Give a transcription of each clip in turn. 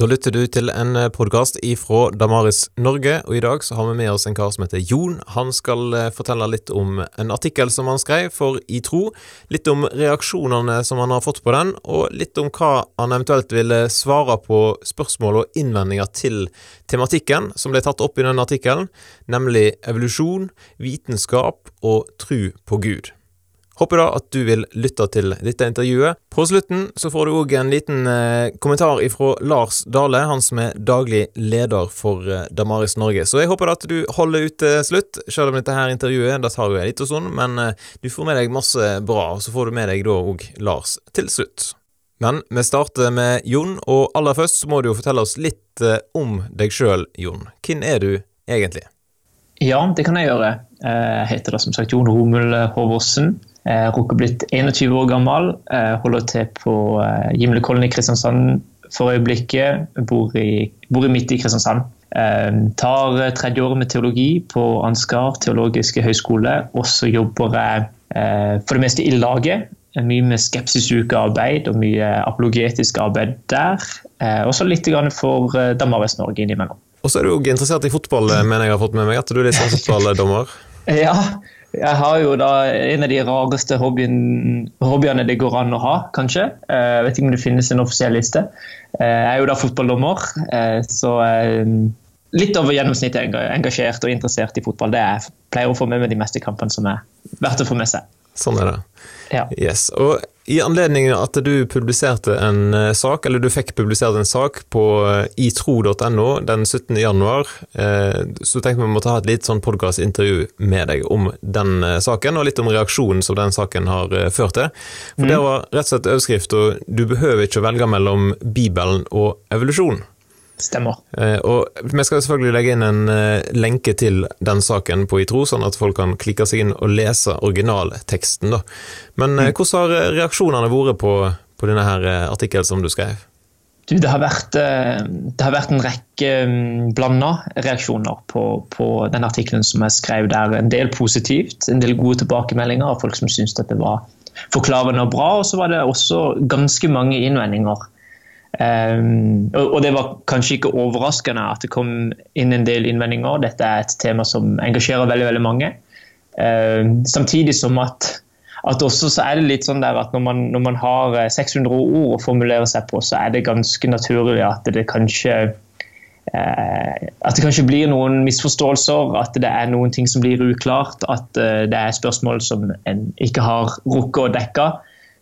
Da lytter du til en podkast ifra Damaris Norge, og i dag så har vi med oss en kar som heter Jon. Han skal eh, fortelle litt om en artikkel som han skrev for I tro, litt om reaksjonene som han har fått på den, og litt om hva han eventuelt ville svare på spørsmål og innvendinger til tematikken som ble tatt opp i den artikkelen, nemlig evolusjon, vitenskap og tru på Gud. Håper da at du vil lytte til dette intervjuet. På slutten så får du òg en liten eh, kommentar ifra Lars Dale, han som er daglig leder for eh, Damaris Norge. Så jeg håper da at du holder ut til slutt, selv om dette her intervjuet det tar jo en liten stund, men eh, du får med deg masse bra, og så får du med deg da òg Lars til slutt. Men vi starter med Jon, og aller først så må du jo fortelle oss litt eh, om deg sjøl, Jon. Hvem er du egentlig? Ja, det kan jeg gjøre. Eh, jeg heter da som sagt Jon Romul Håvåsen. Eh, Rukker blitt 21 år gammel. Eh, holder til på eh, Gimlekollen i Kristiansand for øyeblikket. Bor i, bor i midt i Kristiansand. Tar tredje året med teologi på Ansgar teologiske høgskole. Og så jobber jeg for det meste i laget. Mye med skepsisukearbeid og mye apologetisk arbeid der. Og så litt for Damarvest-Norge innimellom. Og så er du òg interessert i fotball, mener jeg har fått med meg. At du er litt sånn fotballdommer? ja, jeg har jo da en av de rareste hobbyen, hobbyene det går an å ha, kanskje. Eh, jeg vet ikke om det finnes en offisiell liste. Eh, jeg er jo da fotballdommer, eh, så litt over gjennomsnittet engasjert og interessert i fotball. Det jeg pleier å få med meg de meste kampene som er verdt å få med seg. Sånn er det. Ja. Yes. Og i anledning at du publiserte en uh, sak, eller du fikk publisert en sak på uh, itro.no den 17. januar, uh, så tenkte vi vi måtte ha et litt sånn podkastintervju med deg om den saken, og litt om reaksjonen som den saken har ført til. For mm. det var rett og slett overskrifta du behøver ikke å velge mellom Bibelen og evolusjon. Stemmer. Eh, og Vi skal selvfølgelig legge inn en eh, lenke til den saken på ITRO, sånn at folk kan klikke seg inn og lese originalteksten. da. Men eh, mm. hvordan har reaksjonene vært på, på denne her artikkelen som du skrev? Du, det, har vært, det har vært en rekke mm, blanda reaksjoner på, på den artikkelen som jeg skrev der. En del positivt, en del gode tilbakemeldinger av folk som syntes at det var forklarende og bra. Og så var det også ganske mange innvendinger Um, og, det var kanskje ikke overraskende at det kom inn en del innvendinger. Dette er et tema som engasjerer veldig veldig mange. Um, samtidig som at, at også så er det litt sånn der at når man, når man, har 600 eh, ord å formulere seg på, så er det ganske naturlig at det kanskje uh, at det kanskje blir noen misforståelser, at det er noen ting som blir uklart. At uh, det er spørsmål som en ikke har rukket å dekke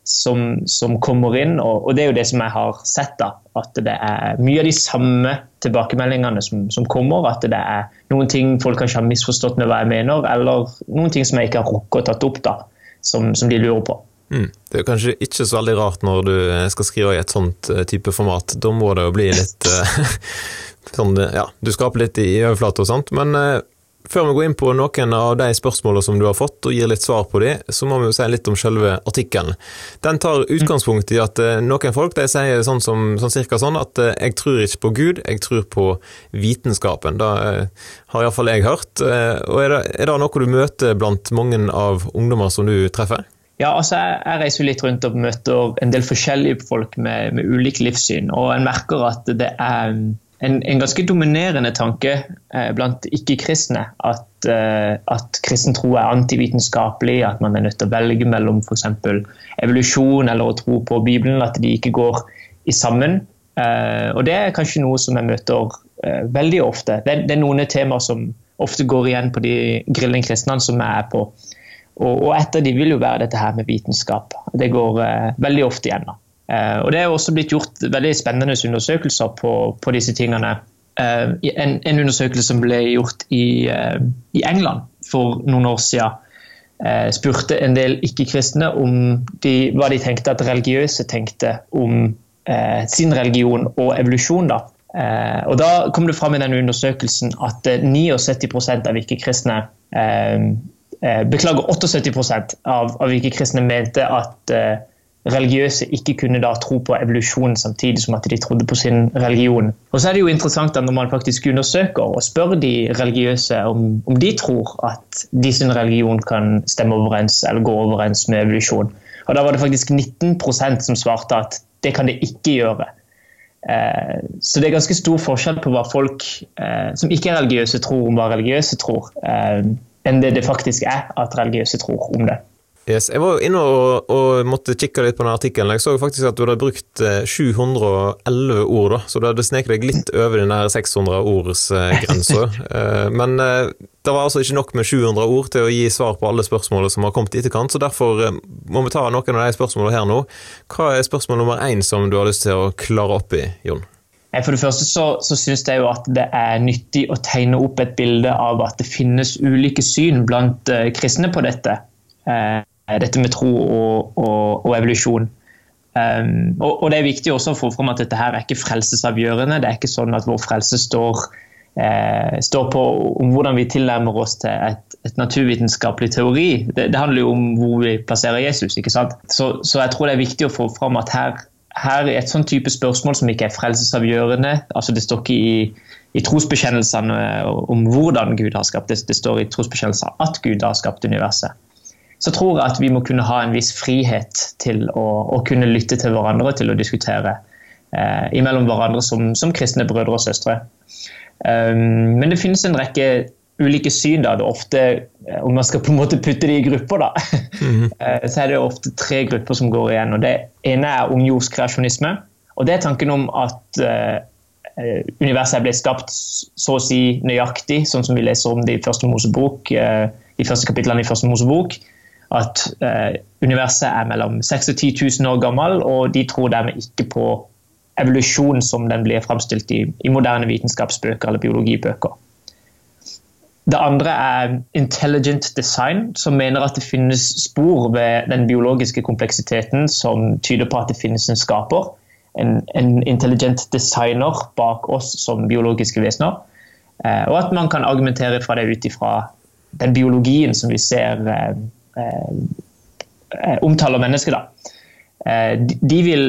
som, som kommer inn. Og, og, det er jo det som jeg har sett, da, at det er mye av de samme tilbakemeldingene som, som, kommer. At det er noen ting folk kanskje har misforstått med hva jeg mener, eller noen ting som jeg ikke har rukket å tatt opp, da, som, som de lurer på. Mm. Det er kanskje ikke så veldig rart når du skal skrive i et sånt eh, type format. Da må det jo bli litt eh, sånn, ja, Du skaper litt i overflate og sånt, men eh, før vi går inn på noen av de spørsmålene som du har fått, og gir litt svar på de, så må vi jo si litt om selve artikkelen. Den tar utgangspunkt i at eh, noen folk de sier sånn som sånn cirka sånn at eh, jeg tror ikke på Gud, jeg tror på vitenskapen. Det eh, har iallfall jeg hørt. Og er det, er det noe du møter blant mange av ungdommer som du treffer? Ja, altså jeg, jeg reiser litt rundt og møter en del forskjellige folk med, med ulike livssyn, og en merker at det er en, en, ganske dominerende tanke eh, blant ikke-kristne at, eh, at kristen tro er antivitenskapelig, at man er nødt til å velge mellom f.eks. evolusjon eller å tro på Bibelen, at de ikke går i sammen. Eh, og Det er kanskje noe som jeg møter eh, veldig ofte. Det, det, er noen temaer som ofte går igjen på de grillende kristne som jeg er på. Og, og et av de vil jo være dette her med vitenskap. Det går eh, veldig ofte igjen. da. Eh, og Det er også blitt gjort veldig spennende undersøkelser på, på disse tingene. Eh, en, en, undersøkelse som ble gjort i, eh, i England for noen år siden, spurte en del ikke-kristne om de, hva de tenkte at religiøse tenkte om eh, sin religion og evolusjon. da. Eh, og Da kom det fram i den undersøkelsen at 79% av ikke-kristne eh, Beklager, 78 av, av ikke-kristne mente at religiøse ikke kunne da tro på evolusjon samtidig som at de trodde på sin religion. Og så er det jo interessant at Når man faktisk undersøker og spør de religiøse om, om de tror at de sin religion kan stemme overens eller gå overens med evolusjon, og da var det faktisk 19% som svarte at det kan det ikke gjøre. Eh, så det er ganske stor forskjell på hva folk eh, som ikke er religiøse, tror om hva religiøse tror, eh, enn det det faktisk er at religiøse tror om det. Yes. Jeg var inne og, og, måtte kikke litt på den artikkelen. Jeg så faktisk at du hadde brukt 711 ord, da, så du hadde sneket deg litt over den 600-ordsgrensa. Men det var altså ikke nok med 700 ord til å gi svar på alle spørsmålene som har kommet i etterkant, så derfor må vi ta noen av de spørsmålene her nå. Hva er spørsmål nummer én som du har lyst til å klare opp i, Jon? For det første så, så syns jeg jo at det er nyttig å tegne opp et bilde av at det finnes ulike syn blant kristne på dette. Eh, dette med tro og, og, og evolusjon. Um, og, og, Det er viktig også å få fram at dette her er ikke frelsesavgjørende. Det er ikke sånn at vår frelse står, eh, står på om hvordan vi tilnærmer oss til et, et naturvitenskapelig teori. Det, det, handler jo om hvor vi plasserer Jesus. ikke sant? Så, så jeg tror det er viktig å få fram at her, her er et sånn type spørsmål som ikke er frelsesavgjørende. altså Det står ikke i, i trosbekjennelsene om hvordan Gud har skapt det. Det står i trosbekjennelsene at Gud har skapt universet så tror jeg at vi må kunne ha en viss frihet til å, å kunne lytte til hverandre, til å diskutere eh, imellom hverandre som, som, kristne brødre og søstre. Um, men det finnes en rekke ulike syn. da, det er ofte, eh, Om man skal på en måte putte det i grupper, da, mm -hmm. så er det ofte tre grupper som går igjen. og Det ene er ungjordskreasjonisme. og Det er tanken om at uh, universet ble skapt så å si nøyaktig, sånn som vi leser om det i første Mosebok, de første kapitlene i første Mosebok at eh, universet er mellom 6 og 10 000 år gammel, og de tror dermed ikke på evolusjon som den blir framstilt i, i moderne vitenskapsbøker eller biologibøker. Det andre er intelligent design, som mener at det finnes spor ved den biologiske kompleksiteten som tyder på at det finnes en skaper. En, en intelligent designer bak oss som biologiske vesener. Eh, og at man kan argumentere fra det ut ifra den biologien som vi ser eh, omtaler mennesker. Da. Eh, de vil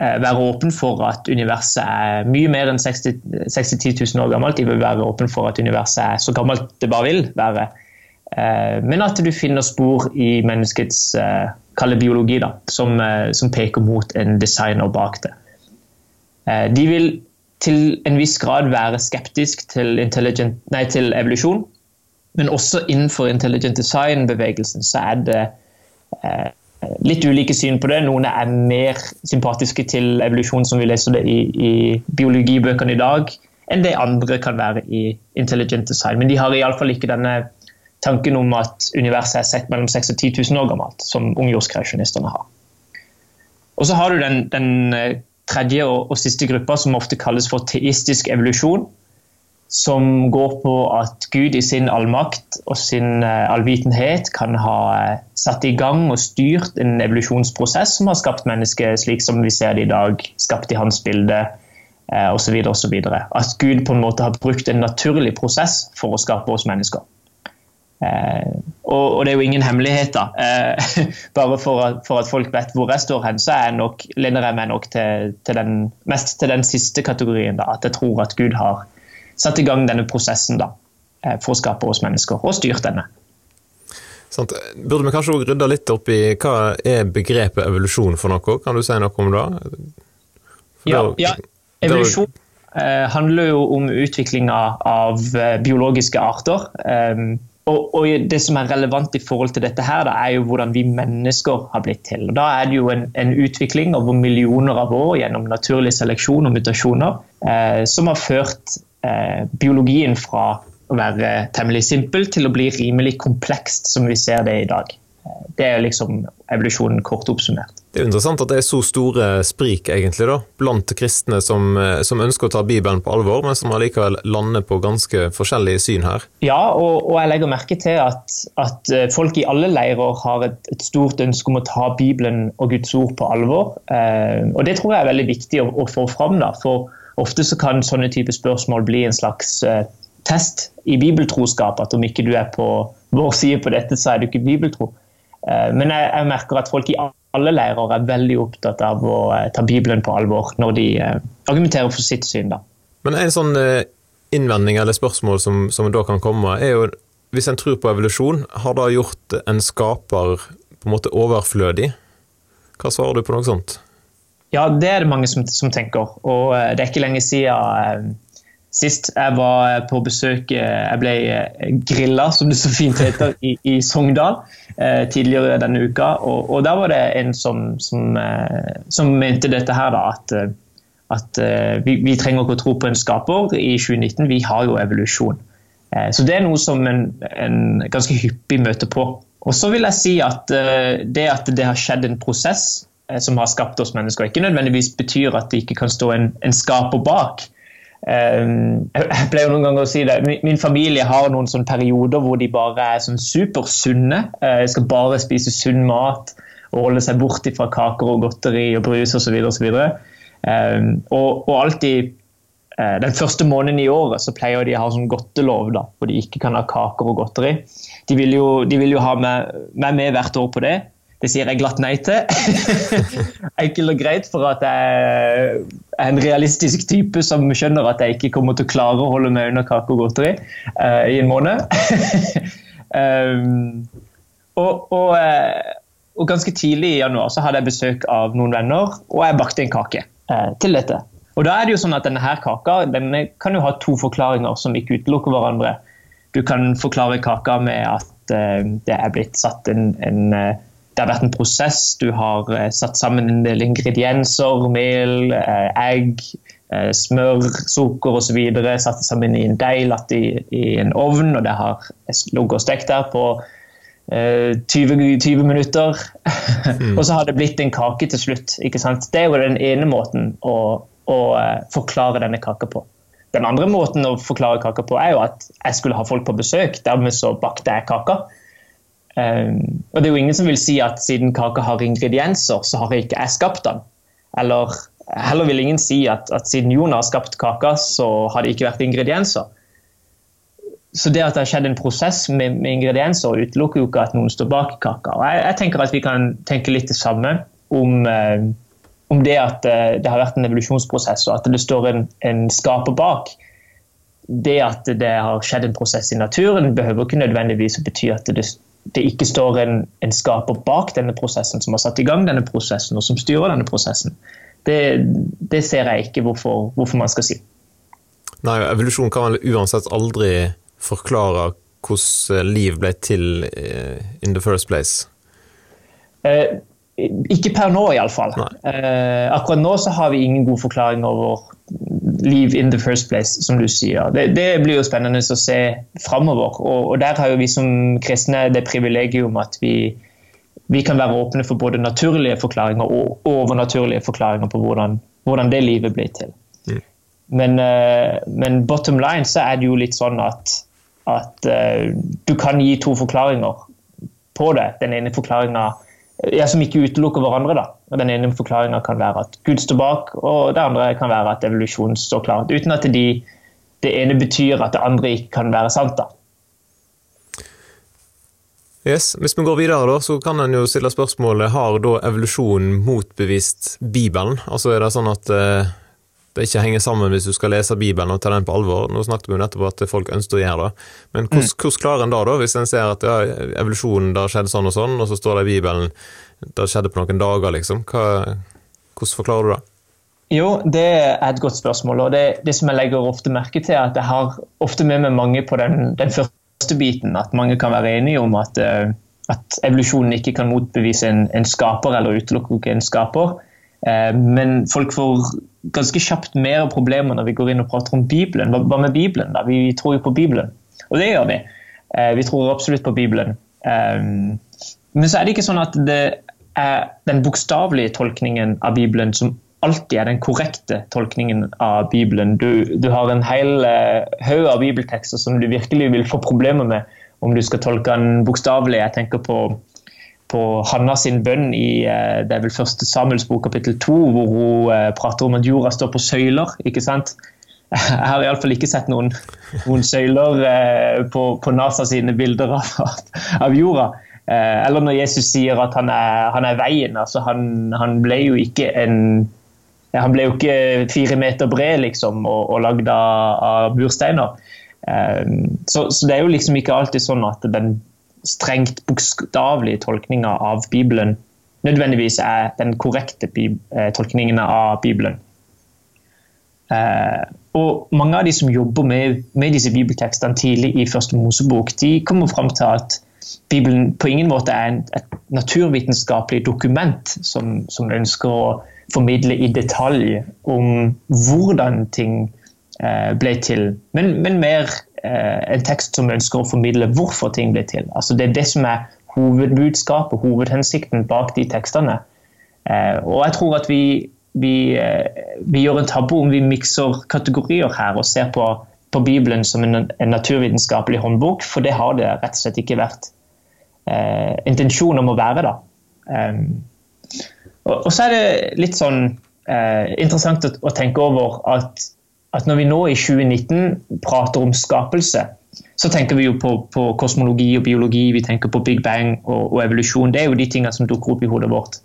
eh, være åpen for at universet er mye mer enn 60 10 000 år gammelt. De vil være åpen for at universet er så gammelt det bare vil være. Men at du finner spor i menneskets kalle biologi da, som, som, peker mot en designer bak det. De vil til en viss grad være skeptisk til, nei, til evolusjon. Men også innenfor intelligent design-bevegelsen så er det eh, litt ulike syn på det. Noen er mer sympatiske til evolusjon, som vi leser det i, i biologibøkene i dag, enn det andre kan være i intelligent design. Men de har iallfall ikke denne tanken om at universet er sett mellom 6 og 10 000 år gammelt, som ungjordskreasjonistene har. Og så har du den, den eh, tredje og, og siste gruppa, som ofte kalles for teistisk evolusjon som går på at Gud i sin allmakt og sin uh, allvitenhet kan ha uh, satt i gang og styrt en evolusjonsprosess som har skapt mennesket slik som vi ser det i dag, skapt i hans bilde osv. osv. At Gud på en måte har brukt en naturlig prosess for å skape oss mennesker. Og, det er jo ingen hemmelighet, da. bare for at, folk vet hvor jeg står hen, så er jeg nok, lener jeg meg nok til, til den, mest til den siste kategorien. Da, at jeg tror at Gud har satt i gang denne prosessen da, eh, for å skape oss mennesker, og styrt denne. Sant. Burde vi kanskje rydde litt opp i hva er begrepet evolusjon for noe? Kan du si noe om det? Ja, ja, evolusjon eh, handler jo om utviklinga av eh, biologiske arter. Um, og, og, Det som er relevant i forhold til dette, her, da, er jo hvordan vi mennesker har blitt til. Og da er det jo en, en utvikling over millioner av år gjennom naturlig seleksjon og mutasjoner eh, som har ført eh, biologien fra å være temmelig simpel til å bli rimelig komplekst, som vi ser det i dag. Eh, det er liksom evolusjonen kort oppsummert. Det er interessant at det er så store sprik egentlig da, blant kristne som, eh, som ønsker å ta Bibelen på alvor, men som allikevel lander på ganske forskjellige syn her. Ja, og, og jeg legger merke til at, at, folk i alle leirer har et, et, stort ønske om å ta Bibelen og Guds ord på alvor. Eh, og Det tror jeg er veldig viktig å, å få fram. da, for Ofte så kan sånne type spørsmål bli en slags uh, test i bibeltroskap. At om ikke du er på vår side på dette, så er du ikke bibeltro. Uh, men jeg, jeg, merker at folk i alle leirer er veldig opptatt av å uh, ta Bibelen på alvor når de argumenterer for sitt syn. Da. Men en sånn innvending eller spørsmål som, som da kan komme, er jo hvis en tror på evolusjon, har da gjort en skaper på en måte overflødig? Hva svarer du på noe sånt? Ja, det er det mange som, som tenker. Og uh, det er ikke lenge siden uh, sist jeg var på besøk Jeg ble grilla, som det så fint heter, i, i Sogndal tidligere denne uka. Og, og da var det en som, som, som mente dette her, da. At, at vi, vi, trenger ikke å tro på en skaper i 2019. Vi har jo evolusjon. så det er noe som en, en ganske hyppig møter på. Og så vil jeg si at det at det har skjedd en prosess Eh, som har skapt oss mennesker. Ikke nødvendigvis betyr at det ikke kan stå en, en skaper bak. Um, jeg pleier noen ganger å si det. Min, familie har noen sånne perioder hvor de bare er sånn supersunne. De skal bare spise sunn mat og holde seg bort fra kaker og godteri og brus osv. Og, um, og, og alltid uh, Den første måneden i året så pleier de å ha sånn godtelov da, hvor de ikke kan ha kaker og godteri. De vil jo, de vil jo ha meg med hvert år på det. Det sier jeg glatt nei til. Enkelt og greit for at jeg er en realistisk type som skjønner at jeg ikke kommer til å klare å holde meg under kake og godteri uh, i en måned. um, og, og, uh, og, ganske tidlig i januar så hadde jeg besøk av noen venner, og jeg bakte en kake uh, til dette. Og da er det jo sånn at denne her kaka denne kan jo ha to forklaringer som ikke utelukker hverandre. Du kan forklare kaka med at det er blitt satt en, en det har vært en prosess. Du har eh, satt sammen en del ingredienser, mel, eh, egg, eh, smør, sukker osv. Satt det sammen i en deig, latt i, i, en ovn, og det har ligget og stekt der på 20, 20 minutter. Mm. og så har det blitt en kake til slutt. ikke sant? Det er jo den ene måten å, å forklare denne kaka på. Den andre måten å forklare kaka på er jo at jeg skulle ha folk på besøk. Dermed så bakte jeg kaka. Um, og det er jo ingen som vil si at siden kaka har ingredienser, så har ikke jeg skapt den. Eller heller vil ingen si at, at siden Jon har skapt kaka, så har det ikke vært ingredienser. Så det at det har skjedd en prosess med, med ingredienser, utelukker jo ikke at noen står bak kaka. Og jeg, jeg, tenker at vi kan tenke litt det samme om, uh, om det at uh, det har vært en evolusjonsprosess, og at det står en, en skaper bak det at det har skjedd en prosess i naturen, behøver ikke nødvendigvis å bety at det det ikke står en, en, skaper bak denne prosessen, som har satt i gang denne prosessen, og som styrer denne prosessen. Det, det ser jeg ikke hvorfor, hvorfor, man skal si. Nei, evolusjon kan vel uansett aldri forklare hvordan liv ble til eh, in the first place? Eh, ikke per nå, iallfall. Eh, akkurat nå så har vi ingen god forklaring over liv in the first place, som du sier. Det, det blir jo spennende å se framover. Og, og, der har jo vi som kristne det privilegium at vi, vi kan være åpne for både naturlige forklaringer og overnaturlige forklaringer på hvordan, hvordan det livet blir til. Mm. Men, uh, men, bottom line så er det jo litt sånn at, at uh, du kan gi to forklaringer på det. Den ene forklaringa ja, som ikke utelukker hverandre. da. Og Den ene forklaringa kan være at Gud står bak, og det andre kan være at evolusjon står klart. Uten at de, det ene betyr at det andre ikke kan være sant. da. Yes. Hvis vi går videre, da, så kan en jo stille spørsmålet har da evolusjonen motbevist Bibelen? Altså Er det sånn at eh, det ikke henger sammen hvis du skal lese Bibelen og ta den på alvor. Nå snakket vi jo nettopp at folk ønsker å gjøre det, men hvordan, mm. klarer en da, da, hvis en ser at ja, evolusjonen da skjedde sånn og sånn, og så står det i Bibelen det skjedde på noen dager, liksom. Hva, hvordan forklarer du det? Jo, det er et godt spørsmål. og det, det, som jeg legger ofte merke til, er at jeg har ofte med meg mange på den, den første biten. At mange kan være enige om at, uh, at evolusjonen ikke kan motbevise en, en skaper eller utelukke en skaper. Uh, men folk får ganske kjapt mer problemer når vi går inn og prater om Bibelen. Hva, med Bibelen? da? Vi tror jo på Bibelen, og det gjør vi. Eh, vi tror absolutt på Bibelen. Um, men så er det ikke sånn at det er den bokstavelige tolkningen av Bibelen som alltid er den korrekte tolkningen av Bibelen. Du, du har en hel haug av bibeltekster som du virkelig vil få problemer med om du skal tolke den bokstavelig. Jeg tenker på på Hanna sin bønn i eh, det er vel første Samuels bok kapittel to, hvor hun eh, prater om at jorda står på søyler. ikke sant? Jeg har iallfall ikke sett noen, noen søyler eh, på, på, NASA sine bilder av, av jorda. Eller når Jesus sier at han er, han er veien. altså han, han, ble jo ikke en han ble jo ikke fire meter bred liksom, og, og lagd av, bursteiner. Så, så, det er jo liksom ikke alltid sånn at den strengt bokstavelige tolkninger av Bibelen nødvendigvis er den korrekte tolkningen av Bibelen. Og mange av de som jobber med, med disse bibeltekstene tidlig i første Mosebok, de kommer fram til at Bibelen på ingen måte er en, et naturvitenskapelig dokument som, som, ønsker å formidle i detalj om hvordan ting eh, ble til, men, men mer eh, en tekst som ønsker å formidle hvorfor ting blir til. Altså Det er det som er hovedbudskapet, hovedhensikten bak de tekstene. Eh, og jeg tror at vi, vi, eh, vi gjør en tabbe om vi mikser kategorier her og ser på på Bibelen som en, en, naturvitenskapelig håndbok, for det har det rett og slett ikke vært eh, intensjon om å være. da. Um, og, og, så er det litt sånn eh, interessant å, å, tenke over at, at, når vi nå i 2019 prater om skapelse, så tenker vi jo på, på kosmologi og biologi, vi tenker på Big Bang og, og evolusjon. Det er jo de tingene som dukker opp i hodet vårt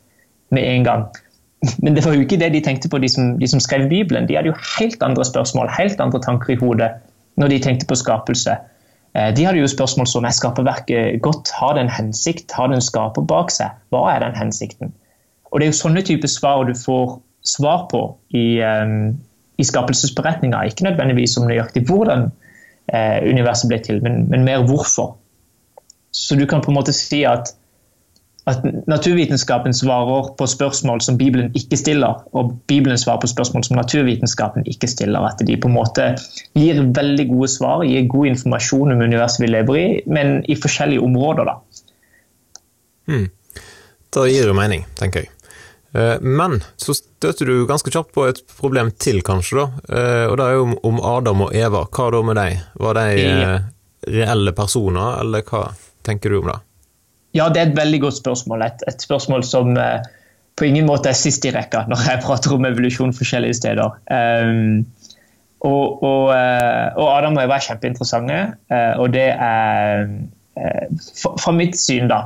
med en gang. Men det var jo ikke det de tenkte på, de som, de som, skrev Bibelen. De hadde jo helt andre spørsmål, helt andre tanker i hodet når de tenkte på skapelse. Eh, de hadde jo spørsmål som er skaperverket godt, har det en hensikt, har det en skaper bak seg? Hva er den hensikten? Og Det er jo sånne typer svar du får svar på i, um, i skapelsesberetninga. Ikke nødvendigvis om nøyaktig hvordan eh, universet ble til, men, men mer hvorfor. Så du kan på en måte si at at naturvitenskapen svarer på spørsmål som Bibelen ikke stiller, og Bibelen svarer på spørsmål som naturvitenskapen ikke stiller. At de på en måte gir veldig gode svar, gir god informasjon om universet vi lever i, men i forskjellige områder. da. Mm. Det gir jo mening, tenker jeg. Eh, men så støter du ganske kjapt på et problem til, kanskje, da. Eh, og det er jo om Adam og Eva. Hva da med dem? Var de eh, reelle personer, eller hva tenker du om det? Ja, det er et veldig godt spørsmål. Et, et spørsmål som på ingen måte er sist i rekka når jeg prater om evolusjon forskjellige steder. Um, og, og, og, Adam og Eva er kjempeinteressante, og det er fra mitt syn, da,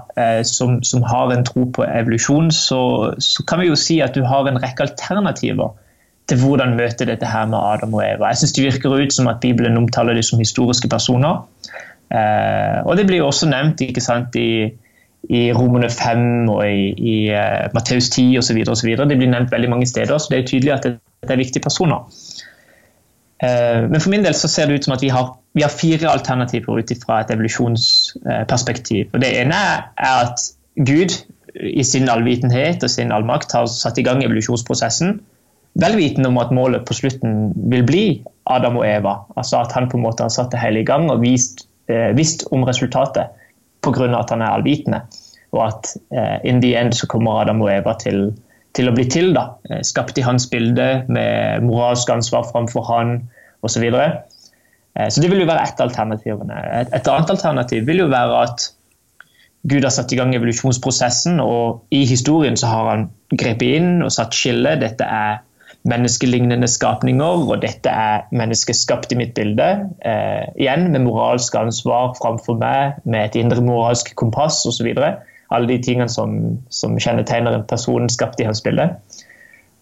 som, som, har en tro på evolusjon, så, så, kan vi jo si at du har en rekke alternativer til hvordan møte dette her med Adam og Eva. Jeg synes Det virker ut som at Bibelen omtaler dem som historiske personer. og det blir jo også nevnt ikke sant, i, i Romerne 5 og i, i Matteus 10 osv. Det blir nevnt veldig mange steder, så det er tydelig at det, det er viktige personer. Uh, men for min del så ser det ut som at vi har, vi har fire alternativer ut fra et evolusjonsperspektiv. Og Det ene er at Gud i sin allvitenhet og sin allmakt har satt i gang evolusjonsprosessen, vel vitende om at målet på slutten vil bli Adam og Eva. Altså at han på en måte har satt det hele i gang og vist, eh, visst om resultatet pga. at han er allvitende. Og at eh, in the end så kommer Adam og Eva til, til å bli til. da, eh, Skapt i hans bilde, med moralsk ansvar framfor han osv. Så, eh, så det vil jo være ett alternativene. Et, et annet alternativ vil jo være at Gud har satt i gang evolusjonsprosessen, og i historien så har han grepet inn og satt skille. Dette er menneskelignende skapninger, og dette er menneskeskapt i mitt bilde. Eh, igjen med moralsk ansvar framfor meg, med et indre moralsk kompass osv. Alle de tingene som, som, kjennetegner en person skapt i hans bilde.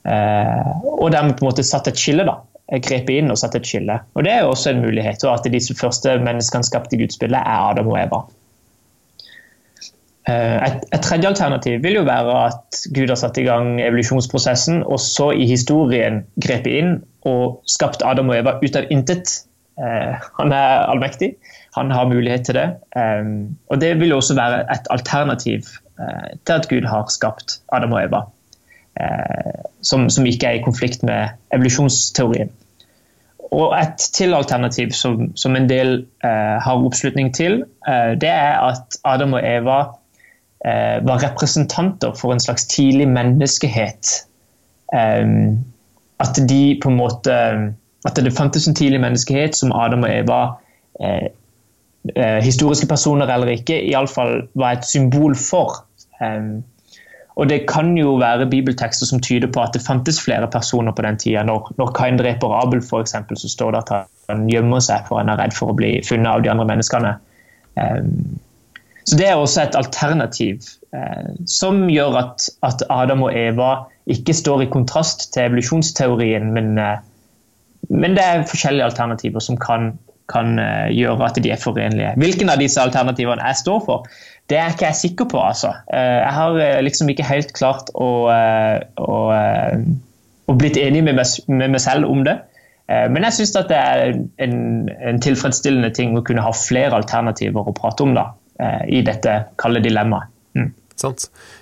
Eh, og dermed på en måte satt et skille. da, grepet inn og satt et skille. Og Det er jo også en mulighet. og At disse første menneskene skapt i Guds bilde er Adam og Eva. Eh, et, et, tredje alternativ vil jo være at Gud har satt i gang evolusjonsprosessen, og så i historien grepet inn og skapt Adam og Eva ut av intet. Eh, han er allmektig, han har mulighet til det. Um, og det vil også være et alternativ uh, til at Gud har skapt Adam og Eva. Uh, som, som, ikke er i konflikt med evolusjonsteorien. Og et til alternativ som, som en del uh, har oppslutning til, det er at Adam og Eva var representanter for en slags tidlig menneskehet. Um, at de på en måte At det fantes en tidlig menneskehet som Adam og Eva eh, historiske personer eller ikke, iallfall var et symbol for. Um, og Det kan jo være bibeltekster som tyder på at det fantes flere personer på den tida. Når, når Kain dreper Abel, for eksempel, så står det at han gjemmer seg for han er redd for å bli funnet av de andre menneskene. Um, så Det er også et alternativ uh, som gjør at, at, Adam og Eva ikke står i kontrast til evolusjonsteorien, men, uh, men, det er forskjellige alternativer som kan kan uh, gjøre at de er forenlige. Hvilken av disse alternativene jeg står for, det er ikke jeg sikker på. altså. Uh, jeg har uh, liksom ikke helt klart å, å, å blitt enig med meg, selv om det. Men jeg syns det er en, en, tilfredsstillende ting å kunne ha flere alternativer å prate om da, i dette kalde dilemmaet. Mm.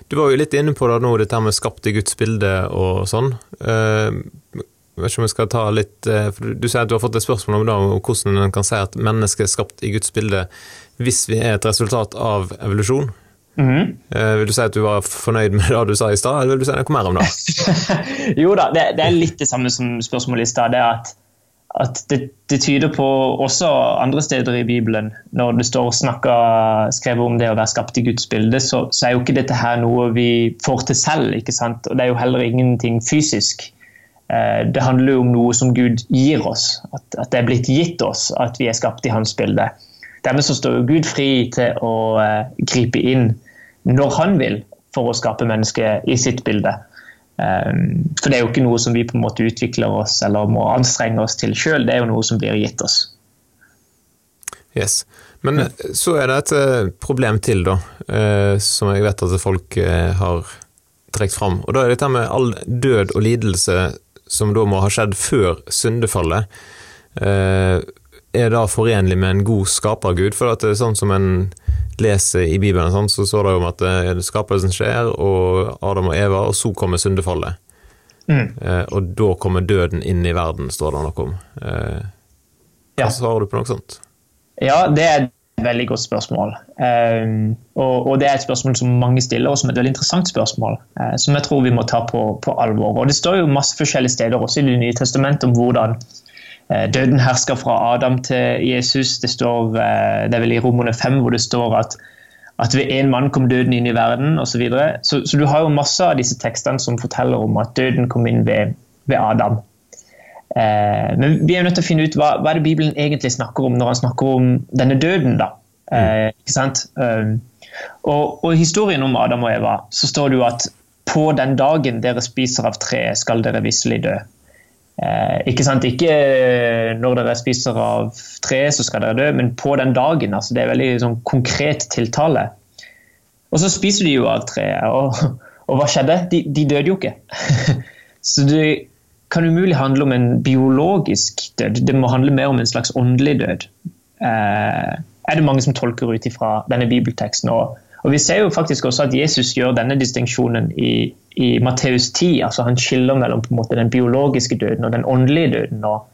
Du var jo litt inne på det nå, dette med skapt i Guds bilde og sånn. Vet ikke om jeg skal ta litt eh, Du sier at du har fått et spørsmål om, det, om hvordan en kan si at mennesket er skapt i Guds bilde hvis vi er et resultat av evolusjon. Mm -hmm. Vil du si at du var fornøyd med det du sa i stad, eller vil du si noe mer om det? jo da, det, det, er litt det samme som spørsmålet i stad. At, at det, det, tyder på også andre steder i Bibelen, når det står snakka, skrevet om det å være skapt i Guds bilde, så, så, er jo ikke dette her noe vi får til selv. ikke sant? Og det er jo heller ingenting fysisk. Eh, det handler jo om noe som Gud gir oss, at, at, det er blitt gitt oss at vi er skapt i hans bilde. Dermed så står jo Gud fri til å uh, gripe inn når han vil for å skape mennesket i sitt bilde. Um, for det er jo ikke noe som vi på en måte utvikler oss eller må anstrenge oss til sjøl, det er jo noe som blir gitt oss. Yes. Men så er det et problem til, da, som jeg vet at folk har trukket fram. Og da er dette med all død og lidelse som da må ha skjedd før syndefallet, eh, er da forenlig med en god skapergud? For at det er sånn som en leser i Bibelen, sånn, så står det jo om at eh, skapelsen skjer, og Adam og Eva, og så kommer syndefallet. Mm. Eh, og da kommer døden inn i verden, står det noe om. Hva ja. svarer du på noe sånt? Ja, det er veldig godt spørsmål. Um, og, Det er et spørsmål som mange stiller, og som er et veldig interessant spørsmål. Uh, som jeg tror vi må ta på, på, alvor. Og Det står jo masse forskjellige steder, også i Det nye testamentet, om hvordan uh, døden hersker fra Adam til Jesus. Det, står, uh, det er vel i Romerne 5 hvor det står at, at ved én mann kom døden inn i verden osv. Så, videre. så Så du har jo masse av disse tekstene som forteller om at døden kom inn ved, ved Adam. Eh, men vi er nødt til å finne ut hva, hva er det Bibelen egentlig snakker om når han snakker om denne døden. da. Eh, ikke sant? Um, og, og historien om Adam og Eva, så står det jo at på den dagen dere spiser av treet, skal dere visselig dø. Eh, ikke sant? Ikke når dere spiser av treet, så skal dere dø, men på den dagen. altså Det er veldig sånn, konkret tiltale. Og så spiser de jo av treet, og, og hva skjedde? De, de døde jo ikke. så det kan umulig handle om en biologisk død. Det må handle mer om en slags åndelig død. Eh, er det mange som tolker ut ifra denne bibelteksten. Og, og, Vi ser jo faktisk også at Jesus gjør denne distinksjonen i, i Matteus 10. altså Han skiller mellom på en måte den biologiske døden og den åndelige døden. og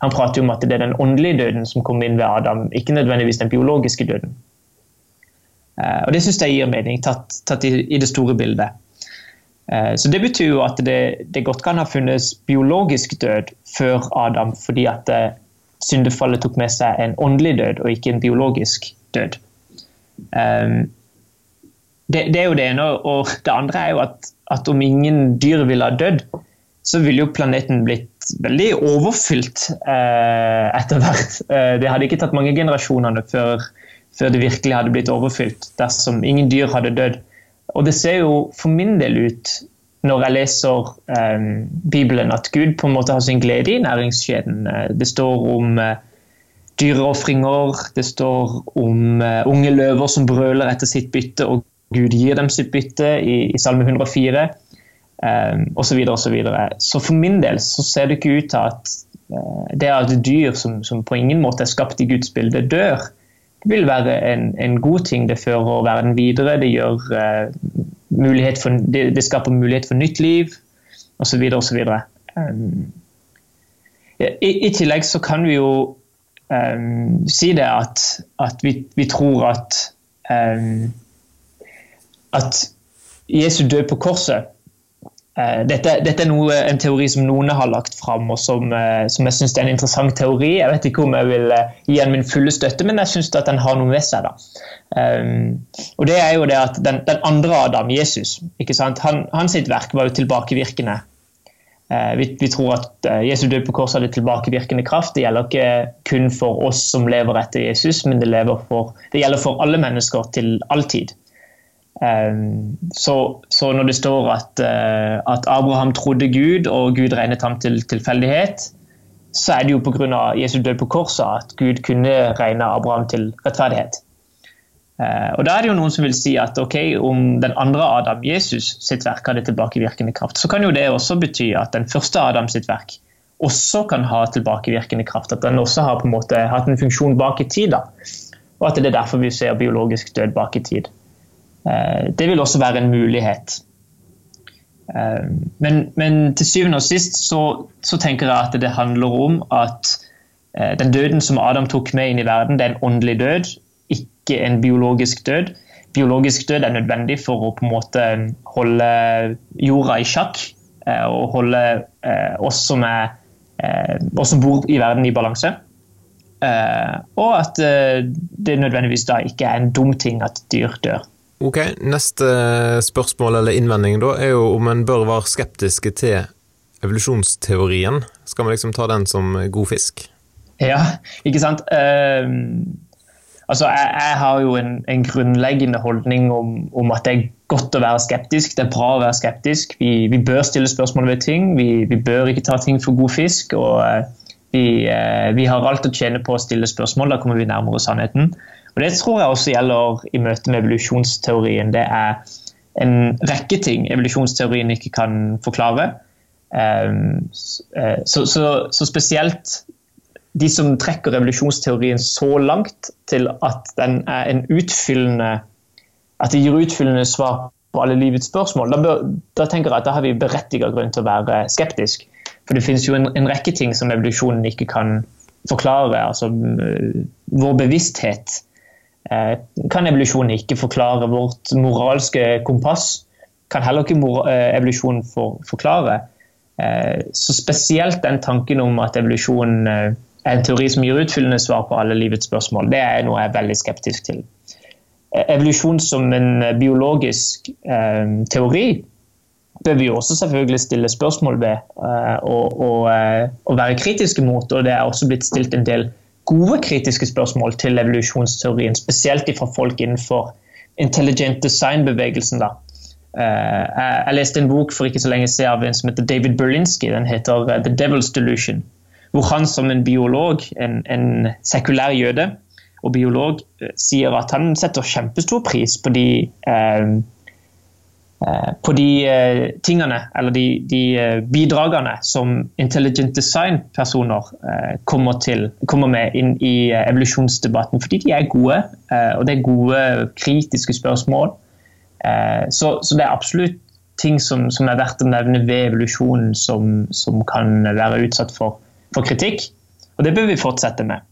Han prater jo om at det er den åndelige døden som kommer inn ved Adam, ikke nødvendigvis den biologiske døden. Eh, og Det syns jeg gir mening, tatt, tatt i, i det store bildet. Eh, så Det betyr jo at det, det, godt kan ha funnes biologisk død før Adam, fordi at eh, syndefallet tok med seg en åndelig død og ikke en biologisk død. Um, det, det, er jo det ene. Og det andre er jo at, at om ingen dyr ville ha dødd, så ville jo planeten blitt veldig overfylt uh, etter hvert. Uh, det hadde ikke tatt mange generasjonene før, før det virkelig hadde blitt overfylt dersom ingen dyr hadde dødd. Og det ser jo for min del ut, når jeg leser um, Bibelen, at Gud på en måte har sin glede i næringskjeden. Eh, det står om uh, dyreofringer, det står om uh, unge løver som brøler etter sitt bytte, og Gud gir dem sitt bytte i, i Salme 104, um, osv. Så, så, så for min del så ser det ikke ut til at uh, det at dyr som, som, på ingen måte er skapt i Guds bilde, dør vil være en, en, god ting. Det fører verden videre. Det, gjør, uh, for, det, det, skaper mulighet for nytt liv osv. osv. Um, i, I tillegg så kan vi jo um, si det at, at vi, vi, tror at um, at Jesu død på korset dette, dette, er noe, en teori som noen har lagt fram, og som, eh, som jeg syns er en interessant teori. Jeg vet ikke om jeg vil eh, gi den min fulle støtte, men jeg syns den har noe ved seg. Um, og det er jo det at Den, den andre Adam, Jesus, han, hans verk var jo tilbakevirkende. Uh, vi, vi, tror at Jesus døde død på korset hadde tilbakevirkende kraft. Det gjelder ikke kun for oss som lever etter Jesus, men det, for, det gjelder for alle mennesker til all tid. Ehm, så, så, når det står at, eh, at, Abraham trodde Gud, og Gud regnet ham til tilfeldighet, så er det jo pga. Jesu død på korset at Gud kunne regne Abraham til rettferdighet. Eh, og Da er det jo noen som vil si at ok, om den andre Adam, Jesus sitt verk, hadde tilbakevirkende kraft, så kan jo det også bety at den første Adam sitt verk også kan ha tilbakevirkende kraft. At den også har på en måte hatt en funksjon bak i tid. da. Og at det er derfor vi ser biologisk død bak i tid. Eh, det vil også være en mulighet. Eh, men, men til syvende og sist så, så, tenker jeg at det handler om at eh, den døden som Adam tok med inn i verden, det er en åndelig død, ikke en biologisk død. Biologisk død er nødvendig for å på en måte holde jorda i sjakk og holde oss som, er, oss som bor i verden, i balanse. Og at det nødvendigvis da ikke er en dum ting at dyr dør. Ok, Neste spørsmål eller innvending da, er jo om en bør være skeptiske til evolusjonsteorien. Skal vi liksom ta den som god fisk? Ja, ikke sant. Uh, altså, jeg, jeg, har jo en, en grunnleggende holdning om, om, at det er godt å være skeptisk. Det er bra å være skeptisk. Vi, vi bør stille spørsmål ved ting. Vi, vi, bør ikke ta ting for god fisk. og uh, vi, uh, vi har alt å tjene på å stille spørsmål. Da kommer vi nærmere sannheten. Og Det tror jeg også gjelder i møte med evolusjonsteorien. Det er en rekke ting evolusjonsteorien ikke kan forklare. Ehm, eh, så, så, så spesielt de som trekker revolusjonsteorien så langt til at den er en utfyllende at det gir utfyllende svar på alle livets spørsmål, da, bør, da tenker jeg at da har vi berettiget grunn til å være skeptisk. For det finnes jo en, en rekke ting som evolusjonen ikke kan forklare. altså Vår bevissthet Eh, kan evolusjonen ikke forklare vårt moralske kompass. Kan heller ikke eh, evolusjonen for, forklare. Eh, så spesielt den tanken om at evolusjon er en teori som gir utfyllende svar på alle livets spørsmål, det er noe jeg er veldig skeptisk til. Evolusjon som en biologisk eh, teori bør vi også selvfølgelig stille spørsmål ved eh, og, og, og, være kritiske mot. og Det er også blitt stilt en del gode kritiske spørsmål til evolusjonsteorien, spesielt fra folk innenfor intelligent design-bevegelsen. Uh, jeg leste en bok for ikke så lenge siden av en som heter David Berlinski. Den heter uh, The Devil's Delusion. Hvor han som en biolog, en, en sekulær jøde og biolog, uh, sier at han setter kjempestor pris på de Eh, på de eh, tingene, eller de, de eh, bidragene som intelligent design-personer kommer, kommer, med inn i evolusjonsdebatten. Fordi de er gode, og det er gode kritiske spørsmål. Så, så det er absolutt ting som, som, er verdt å nevne ved evolusjonen som, som kan være utsatt for, for, kritikk. Og det bør vi fortsette med.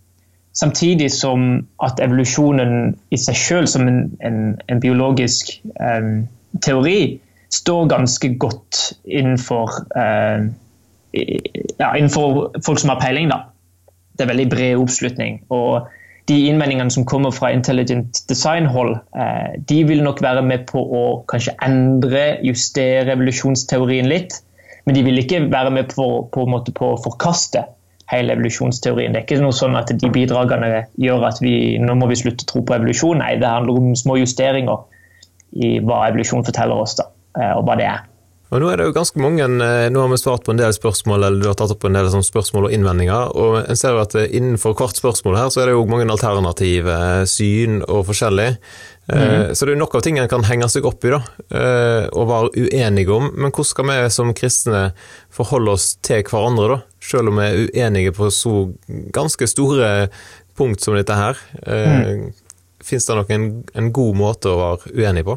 Samtidig som at evolusjonen i seg selv som en, en, en biologisk um, teori står ganske godt innenfor, eh, ja, innenfor folk som har peiling. Da. Det er veldig bred oppslutning. og de innvendingene som kommer fra intelligent design-hold, eh, de vil nok være med på å kanskje endre, justere evolusjonsteorien litt. Men de vil ikke være med på, på, på å forkaste hele evolusjonsteorien. Det er ikke noe sånn at de bidragene gjør at vi nå må vi slutte å tro på evolusjon. Nei, det handler om små justeringer i hva evolusjon forteller oss, da, eh, og hva det er. Og Nå er det jo ganske mange, eh, nå har vi svart på en del spørsmål, eller du har tatt opp en del sånn spørsmål og innvendinger. og en ser jo at eh, Innenfor hvert spørsmål her, så er det jo mange alternative syn og forskjellig. Mm. Så det er jo nok av ting en kan henge seg opp i da, og være uenige om. Men hvordan skal vi som kristne forholde oss til hverandre, da? Selv om vi er uenige på så ganske store punkt som dette her. Mm. Fins det noen en god måte å være uenig på?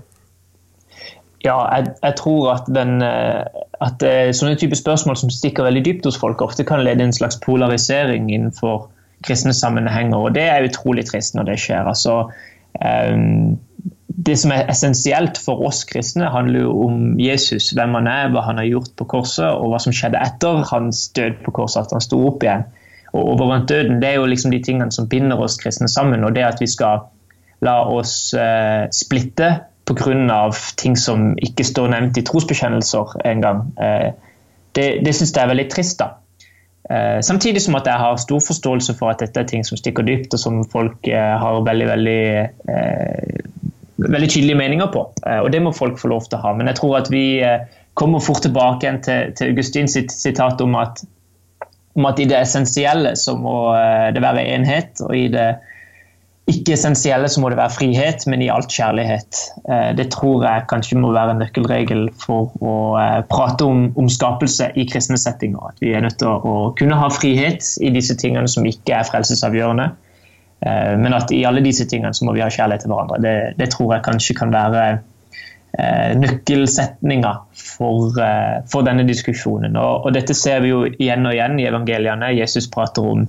Ja, jeg, jeg tror at, den, eh, at sånne type spørsmål som stikker veldig dypt hos folk, ofte kan lede en slags polarisering innenfor kristne sammenhenger. Og det er utrolig trist når det skjer. Altså, um, det som er essensielt for oss kristne, handler jo om Jesus, hvem han er, hva han har gjort på korset, og hva som skjedde etter hans død på korset, at han sto opp igjen. Og overvant døden, Det er jo liksom de tingene som binder oss kristne sammen. og det at vi skal la oss eh, splitte pga. ting som ikke står nevnt i trosbekjennelser engang. Eh, det det syns jeg er veldig trist. da. Eh, samtidig som at jeg har stor forståelse for at dette er ting som stikker dypt, og som folk eh, har veldig, veldig, eh, veldig tydelige meninger på. Eh, og det må folk få lov til å ha. Men jeg tror at vi eh, kommer fort tilbake igjen til, til Augustin sitt sitat om at om at i det essensielle så må det være enhet, og i det ikke-essensielle så må det være frihet, men i alt kjærlighet. Det tror jeg kanskje må være nøkkelregel for å prate om, om skapelse i kristne settinger. At vi er nødt til å kunne ha frihet i disse tingene som ikke er frelsesavgjørende. Men at i alle disse tingene så må vi ha kjærlighet til hverandre. Det, det tror jeg kanskje kan være nøkkelsetninga for, eh, for, denne diskusjonen. Og, og, Dette ser vi jo igjen og igjen i evangeliene. Jesus prater om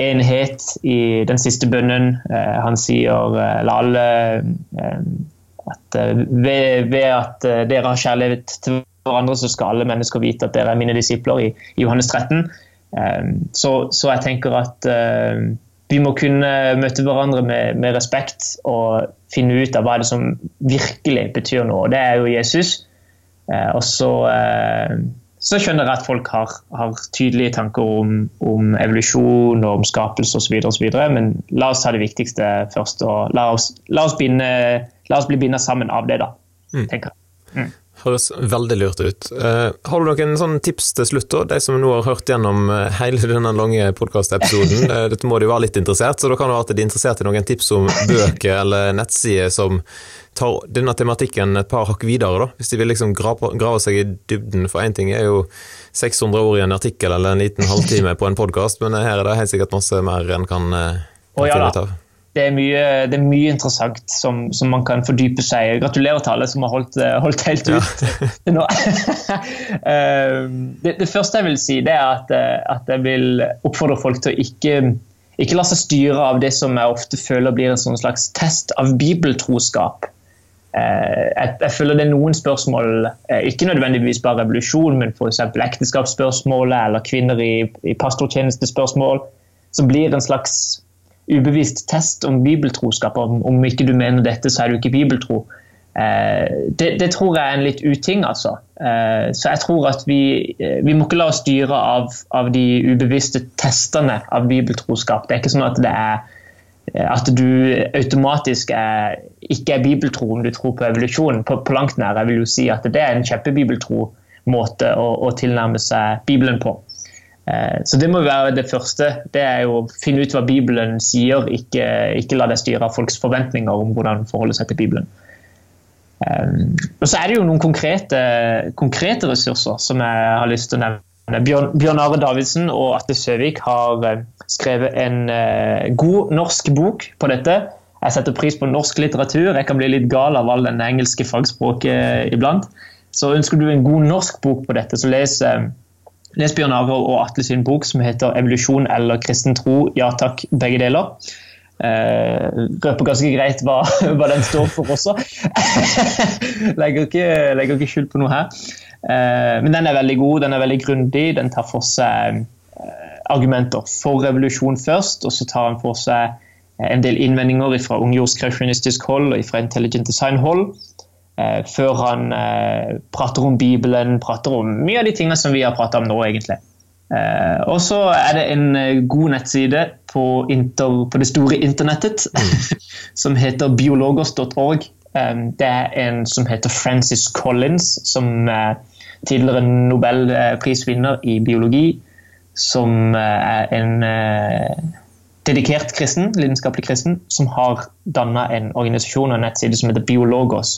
enhet i den siste bønnen. Eh, han sier eh, la alle eh, at ved, ved, at dere har kjærlighet til hverandre, så skal alle mennesker vite at dere er mine disipler i, i Johannes 13. Så, så, jeg tenker at vi må kunne møte hverandre med, med, respekt og finne ut av hva det som virkelig betyr noe. Det er jo Jesus. Og så, så, skjønner jeg at folk har, har tydelige tanker om, om, evolusjon og om skapelse osv., men la oss ta det viktigste først. og La oss, la oss, binde, la oss bli bindet sammen av det, da, mm. tenker jeg. Mm. Høres veldig lurt ut. Uh, har du noen sånn tips til slutt, da? De som nå har hørt gjennom eh, hele denne lange podkastepisoden. uh, dette må de være litt interessert, så da kan det være at de er interessert i noen tips om bøker eller nettsider som tar denne tematikken et par hakk videre, da. Hvis de vil liksom grave, grave seg i dybden. For én ting er jo 600 ord i en artikkel eller en liten halvtime på en podkast, men her er det helt sikkert masse mer en kan, kan oh, ja, finne ut av det er, mye, det er mye, interessant som, som, man kan fordype seg i. Gratulerer til alle som har holdt, eh, holdt helt ut til nå. Ehm, det, det, første jeg vil si, det er at, eh, at, jeg vil oppfordre folk til å ikke, ikke la seg styre av det som jeg ofte føler blir en sånn slags test av bibeltroskap. Eh, jeg, jeg, føler det er noen spørsmål, ikke nødvendigvis bare revolusjon, men f.eks. ekteskapsspørsmålet eller kvinner i, i pastortjenestespørsmål, som blir en slags ubevisst test om bibeltroskap. Om, om ikke du mener dette, så er du ikke bibeltro. Eh, det, det, tror jeg er en litt uting, altså. Eh, så jeg tror at vi, eh, vi må ikke la oss styre av, av, de ubevisste testene av bibeltroskap. Det er ikke sånn at det er at du automatisk er, ikke er bibeltro om du tror på evolusjon. På, på langt nær. Jeg vil jo si at det er en kjempebibeltro måte å, å tilnærme seg Bibelen på. Eh, så det må være det første. Det er jo å finne ut hva Bibelen sier, ikke, ikke la deg styre av folks forventninger om hvordan forholde seg til Bibelen. Um, og så er det jo noen konkrete, konkrete, ressurser som jeg har lyst til å nevne. Bjørn, Are Davidsen og Atle Søvik har uh, skrevet en uh, god norsk bok på dette. Jeg setter pris på norsk litteratur. Jeg kan bli litt gal av all den engelske fagspråket iblant. Så ønsker du en god norsk bok på dette, så les uh, Les Bjørn og Atle sin bok som heter 'Evolusjon eller kristen tro'. Ja takk, begge deler. Uh, røper ganske greit hva, hva, den står for også. legger, ikke, legger ikke skyld på noe her. Uh, men den er veldig god, den er veldig grundig. Den tar for seg uh, argumenter for revolusjon først, og så tar den for seg en del innvendinger fra ungjordskreasjonistisk hold og fra intelligent design-hold. Eh, før han eh, prater om Bibelen, prater om mye av de tingene som vi har pratet om nå, egentlig. Eh, og så er det en god nettside på, inter, på det store internettet mm. som heter biologos.org. det er en som heter Francis Collins, som tidligere nobelprisvinner i biologi. Som er en dedikert kristen, lidenskapelig kristen, som har danna en organisasjon og en nettside som heter Biologos.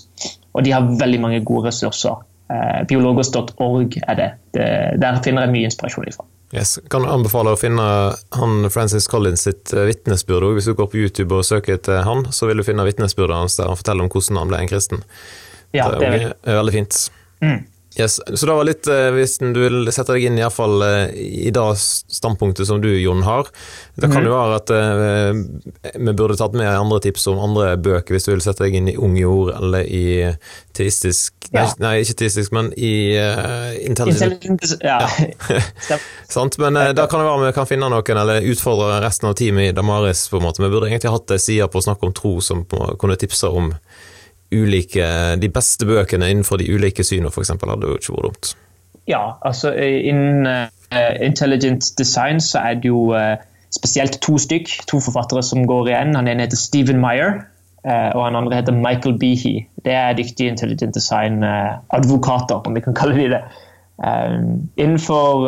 Og de har veldig mange gode ressurser. Eh, Biologos.org er det. det. Der finner jeg mye inspirasjon ifra. Yes. Kan anbefale å finne han Francis Collins sitt eh, vitnesbyrd. Hvis du går på YouTube og søker etter han, så vil du finne vitnesbyrdet hans der han forteller om hvordan han ble en kristen. Ja, det er, det er veldig fint. Mm. Yes, så det var litt, eh, Hvis du vil sette deg inn i, fall, eh, i det standpunktet som du, Jon, har Det kan mm. jo være at uh, vi burde tatt med andre tips om andre bøker, hvis du vil sette deg inn i Ung jord eller i teistisk ja. nei, nei, ikke teistisk, men i uh, intelligent, Ja. ja. Sant, men uh, der kan det være vi kan finne noen, eller utfordre resten av teamet i Damaris. på en måte. Vi burde egentlig hatt ei side på å snakke om tro som kunne tipse om ulike, de beste bøkene innenfor de ulike synene, f.eks., hadde jo ikke vært dumt. Ja, altså innen uh, intelligent design så er det jo uh, spesielt to stykk, to forfattere som går igjen. Han ene heter Stephen Meyer, uh, og han andre heter Michael Behe. Det er dyktige intelligent design-advokater, om vi kan kalle de det. Innenfor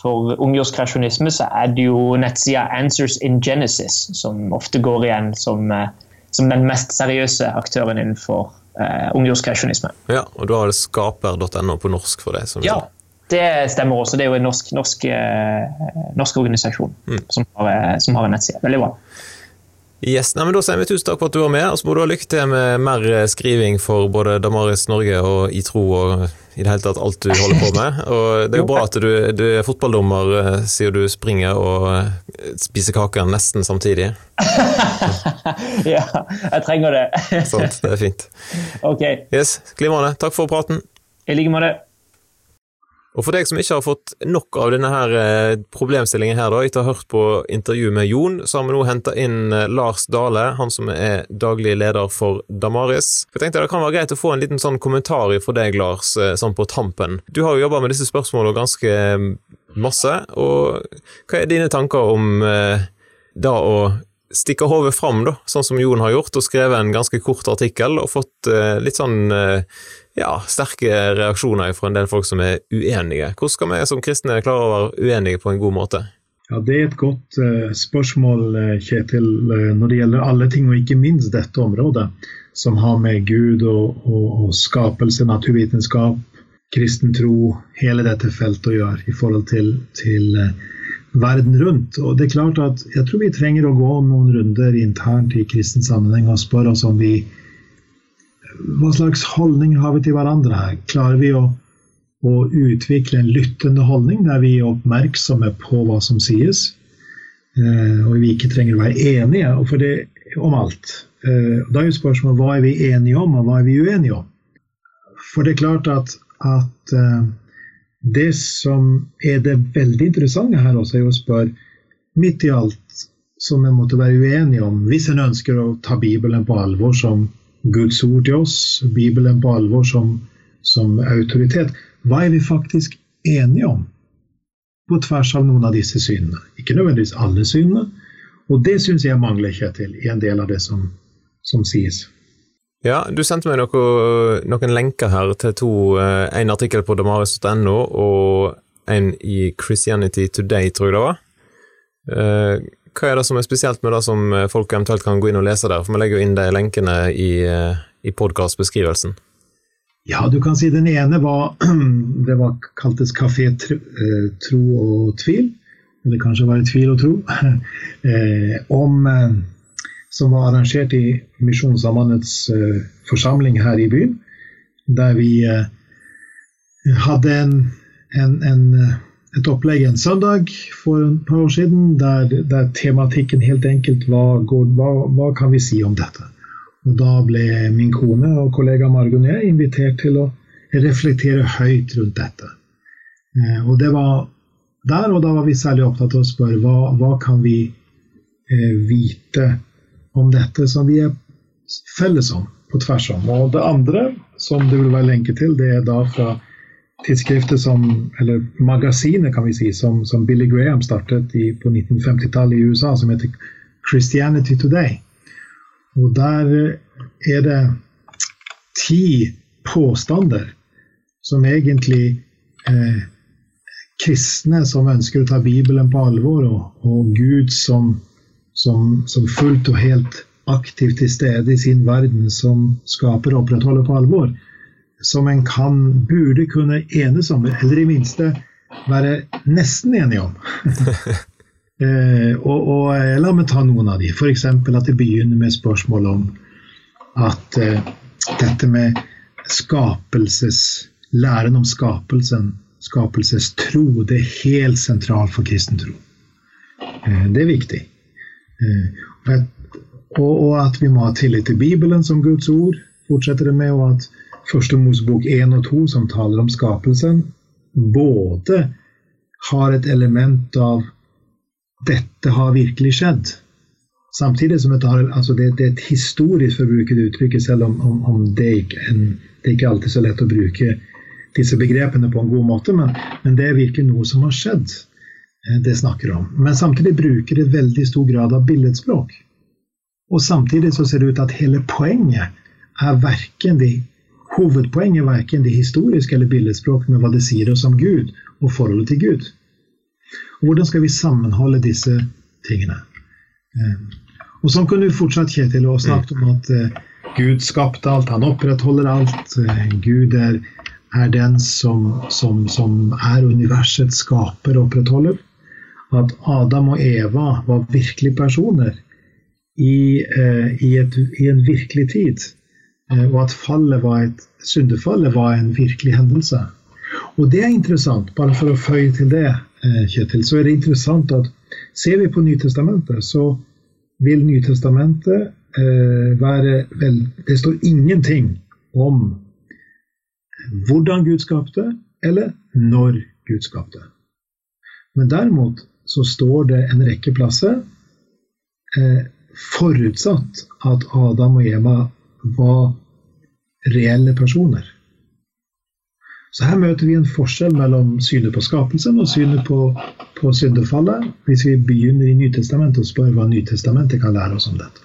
for ungjordskreasjonisme så er det jo nettsida Answers in Genesis som ofte går igjen som, uh, som den mest seriøse aktøren innenfor eh, ungjordskreasjonisme. Ja, og da har det skaper.no på norsk for det? ja, det stemmer også. Det er jo en norsk, norsk, norsk organisasjon mm. som, har, som har en nettside. Veldig bra. Yes, Nei, men Da sier vi tusen takk for at du var med, og så må du ha lykke til med mer eh, skriving for både Damaris Norge og I tro og i det hele tatt alt du holder på med. Og Det er jo bra at du, du er fotballdommer eh, siden du springer og eh, spiser kaker nesten samtidig. ja, jeg trenger det. Sant, det er fint. Ok. Yes, Glimrende. Takk for praten. I like måte. Og for deg som ikke har fått nok av denne her eh, problemstillingen her, da, etter å ha hørt på intervjuet med Jon, så har vi nå henta inn eh, Lars Dale, han som er daglig leder for Damaris. Jeg tenkte Det kan være greit å få en liten sånn kommentar fra deg, Lars, eh, sånn på tampen. Du har jo jobba med disse spørsmålene ganske masse, og hva er dine tanker om da å stikke hodet fram, da, sånn som Jon har gjort, og skrevet en ganske kort artikkel og fått litt sånn ja, sterke reaksjoner fra en del folk som er uenige. Hvordan skal vi som kristne klare å være uenige på en god måte? Ja, Det er et godt uh, spørsmål, eh, Kjetil, uh, når det gjelder alle ting, og ikke minst dette området, som har med Gud og, og, og skapelse, naturvitenskap, kristen tro, hele dette feltet å gjøre i forhold til, til uh, verden rundt. Og det er klart at Jeg tror vi trenger å gå noen runder internt i kristen sammenheng og spørre oss om vi hva slags holdning har vi til hverandre her? Klarer vi å, å utvikle en lyttende holdning der vi er oppmerksomme på hva som sies, eh, og vi ikke trenger å være enige og for det, om alt? Eh, da er jo spørsmålet hva er vi enige om, og hva er vi uenige om? For det er klart at, at eh, det som er det veldig interessante her også, er å spørre midt i alt som en måtte være uenige om, hvis en ønsker å ta Bibelen på alvor som Guds ord til oss, Bibelen på alvor som, som autoritet. Hva er vi faktisk enige om på tvers av noen av disse synene? Ikke nødvendigvis alle synene, og det syns jeg mangler, Kjetil, i en del av det som, som sies. Ja, du sendte meg noe, noen lenker her til to, eh, en artikkel på damaris.no og en i Christianity Today, tror jeg det var. Hva er det som er spesielt med det som eh, folk eventuelt kan gå inn og lese der? For vi legger jo inn de lenkene i, eh, i podkastbeskrivelsen. Ja, du kan si den ene var Det var kaltes Kafé eh, tro og tvil. Eller kanskje var det tvil og tro. om, som var arrangert i Misjonssambandets forsamling her i byen. Der vi hadde en, en, en et opplegg en søndag for et par år siden der, der tematikken helt enkelt var hva, hva, kan vi si om dette? Og Da ble min kone og kollega Margunn jeg invitert til å reflektere høyt rundt dette. Eh, og det var der, og da var vi særlig opptatt av å spørre hva, hva kan vi eh, vite om dette som vi er felles om, på tvers om. Og det andre som det vil være lenke til, det er da fra tidsskriftet som, eller magasinet kan vi si, som, som Billy Graham startet i, på 1950-tallet i USA, som heter Christianity Today. Og der er det ti påstander som egentlig eh, kristne som ønsker å ta Bibelen på alvor, og, og Gud som, som, som, fullt og helt aktivt til stede i sin verden, som skaper og opprettholder på alvor, som en kan, burde kunne enes om, eller i minste være nesten enige om. eh, og, og, eh, La meg ta noen av de. F.eks. at det begynner med spørsmål om at eh, dette med skapelses Læren om skapelsen, skapelsestro, det er helt sentralt for kristen tro. Eh, det er viktig. Eh, og, og at vi må ha tillit til Bibelen som Guds ord, fortsetter det med. og at Første Mosebok 1 og 2, som taler om skapelsen, både har et element av 'dette har virkelig skjedd', samtidig som det, altså det, det er et historisk, forbruket uttrykket, selv om, om, om det, ikke, en, det er ikke alltid så lett å bruke disse begrepene på en god måte, men, men det er virkelig noe som har skjedd, eh, det snakker om. Men samtidig bruker det veldig stor grad av billedspråk. Og samtidig så ser det ut at hele poenget er verken de hovedpoenget verken det historiske eller billedspråk, men hva det sier oss om Gud og forholdet til Gud. Hvordan skal vi sammenholde disse tingene? Eh, og sånn kunne du fortsatt Kjetil, og snakket om at eh, Gud skapte alt, han opprettholder alt. Eh, Gud er, er den som, som, som, er universets skaper og opprettholder. At Adam og Eva var virkelige personer i, i, et, i en virkelig tid. Og at fallet var et, syndefallet var en virkelig hendelse. Og det er interessant, bare for å føye til det, Kjetil, så er det interessant at ser vi på Nytestamentet, så vil Nytestamentet eh, være vel, Det står ingenting om hvordan Gud skapte, eller når Gud skapte. Men derimot så står det en rekke plasser eh, forutsatt at Adam og Eva var reelle personer. Så her møter vi en forskjell mellom synet på skapelsen og synet på, på syndefallet, hvis vi begynner i Nytestamentet og spør hva Nytestamentet kan lære oss om dette.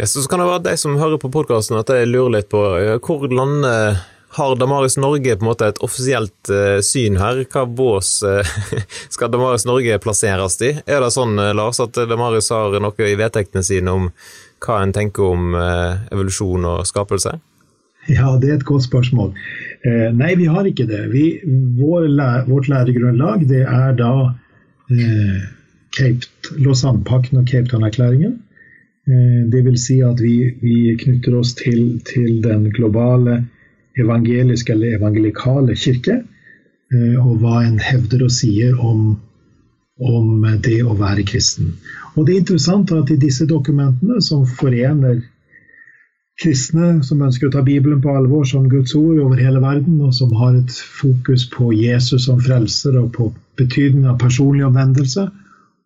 Ja, så kan det være de som hører på podkasten at jeg lurer litt på hvordan landet har Damaris Norge på en måte et offisielt uh, syn her? Hva bås uh, skal Damaris Norge plasseres i? Er det sånn, Lars, at Damaris har noe i vedtektene sine om hva en tenker om uh, evolusjon og skapelse? Ja, det er et godt spørsmål. Eh, nei, vi har ikke det. Vi, vår, vårt læregrunnlag det er da eh, Lausanne-pakken og Cape Town-erklæringen. Eh, vil si at vi, vi knytter oss til, til, den globale evangeliske eller evangelikale kirke, eh, og hva en hevder og sier om, om det å være kristen. Og det er interessant at i disse dokumentene som forener kristne som ønsker å ta Bibelen på alvor som Guds ord over hele verden, og som har et fokus på Jesus som frelser, og på betydningen av personlig omvendelse,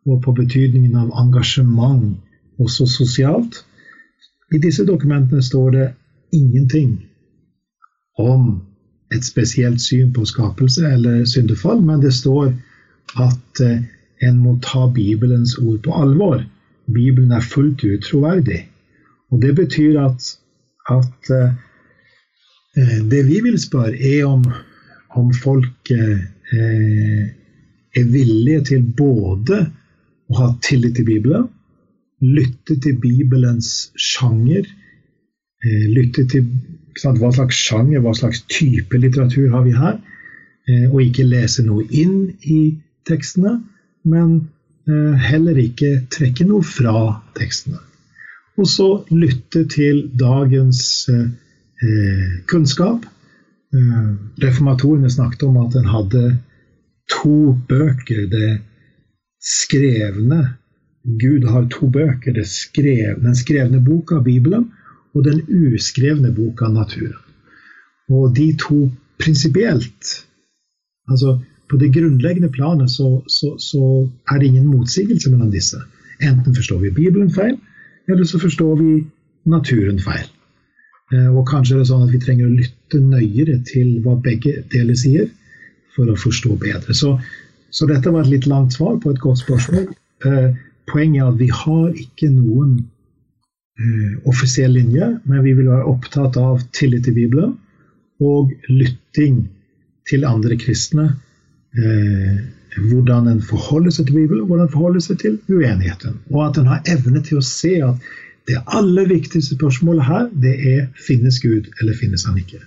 og på betydningen av engasjement, også sosialt. I disse dokumentene står det ingenting om et spesielt syn på skapelse eller syndefall, men det står at eh, en må ta Bibelens ord på alvor. Bibelen er fullt ut troverdig. Og Det betyr at, at eh, det vi vil spørre, er om, om folk eh, er villige til både å ha tillit til Bibelen, lytte til Bibelens sjanger, eh, lytte til sant, hva slags sjanger, hva slags type litteratur har vi her, eh, og ikke lese noe inn i tekstene, men eh, heller ikke trekke noe fra tekstene. Og så lytte til dagens eh, kunnskap. Eh, reformatorene snakket om at en hadde to bøker. Det skrevne Gud har to bøker. Skrev, den skrevne boka, Bibelen, og den uskrevne boka, naturen. Og de to prinsipielt Altså på det grunnleggende planet så, så, så er det ingen motsigelse mellom disse. Enten forstår vi Bibelen feil, eller så forstår vi naturen feil. Eh, og kanskje er det sånn at vi trenger å lytte nøyere til hva begge deler sier, for å forstå bedre. Så, så dette var et litt langt svar på et godt spørsmål. Eh, poenget er at vi har ikke noen eh, offisiell linje, men vi vil være opptatt av tillit til Bibelen og lytting til andre kristne. Hvordan en forholder seg til Bibelen, hvordan en forholder seg til uenigheten. Og at en har evne til å se at det aller viktigste spørsmålet her, det er finnes Gud, eller finnes han ikke?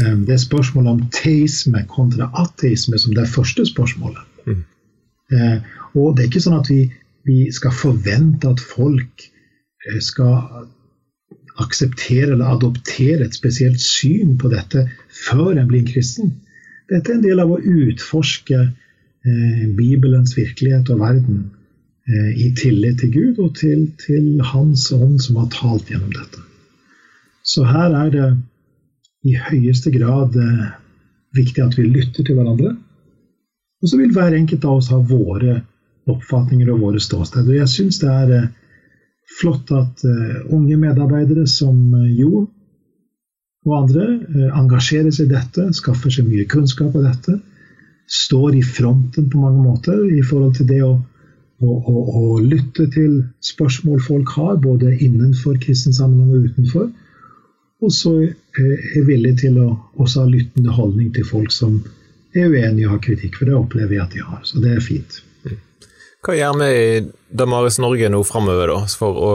Ehm, det er spørsmålet om teisme kontra ateisme som det første spørsmålet. Mm. Ehm, og det er ikke sånn at vi, vi skal forvente at folk eh, skal akseptere eller adoptere et spesielt syn på dette før en blir en kristen. Dette er en del av å utforske eh, Bibelens virkelighet og verden Eh, i tillit til Gud og til, til Hans ånd som har talt gjennom dette. Så her er det i høyeste grad eh, viktig at vi lytter til hverandre. Og så vil hver enkelt av oss ha våre oppfatninger og våre ståsteder. Jeg syns det er flott at unge medarbeidere som Jo og andre engasjerer seg i dette, skaffer seg mye kunnskap av dette, står i fronten på mange måter i forhold til det å å, å, å lytte til spørsmål folk har, både innenfor kristen sammenheng og utenfor. Og så er villig til å også ha lyttende holdning til folk som er uenige og har kritikk, for det opplever jeg at de har. Så det er fint. Hva gjør vi i Damaris Norge nå framover, da, for å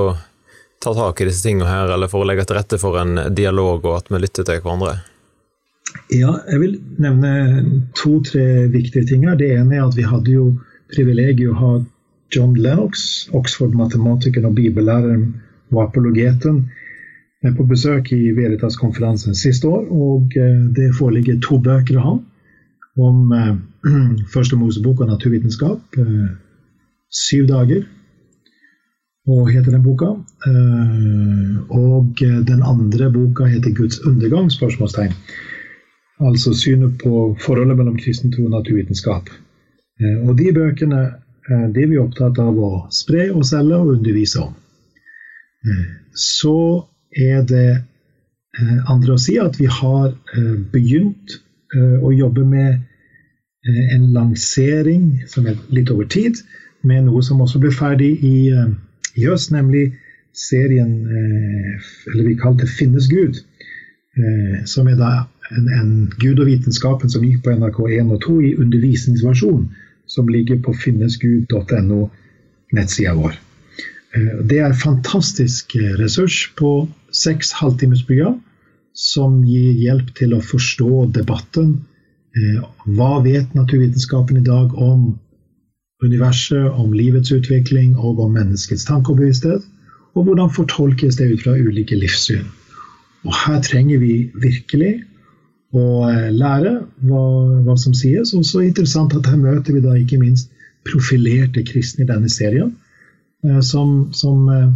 ta tak i disse tingene her, eller for å legge til rette for en dialog og at vi lytter til hverandre? Ja, jeg vil nevne to-tre viktige ting. Det ene er at vi hadde jo privilegiet å ha John Lennox, Oxford-matematikeren og bibellæreren og apologeten, på besøk i Veritas-konferansen siste år. Og eh, det foreligger to bøker av ham om eh, Første Mosebok og naturvitenskap. Eh, syv dager, og heter den boka. og den andre boka heter Guds undergang? spørsmålstegn. Altså synet på forholdet mellom kristen tro og naturvitenskap. og de bøkene de er vi opptatt av å spre og selge og undervise om. Så er det eh, andre å si at vi har eh, begynt eh, å jobbe med en lansering som er litt over tid, med noe som også ble ferdig i, i høst, nemlig serien Eller vi kalte 'Finnes Gud'. Som er da en, en Gud og vitenskapen som gikk på NRK1 og 2 i undervisningsversjon, som ligger på finnesgud.no, nettsida vår. Eh, det er en fantastisk eh, ressurs på seks halvtimesprogram som gir hjelp til å forstå debatten. Eh, hva vet naturvitenskapen i dag om universet, om livets utvikling og om menneskets tankebevissthet? Og hvordan fortolkes det ut fra ulike livssyn? Og her trenger vi virkelig å lære hva, hva som sies. Og så interessant at her møter vi da ikke minst profilerte kristne i denne serien Eh, som, som eh,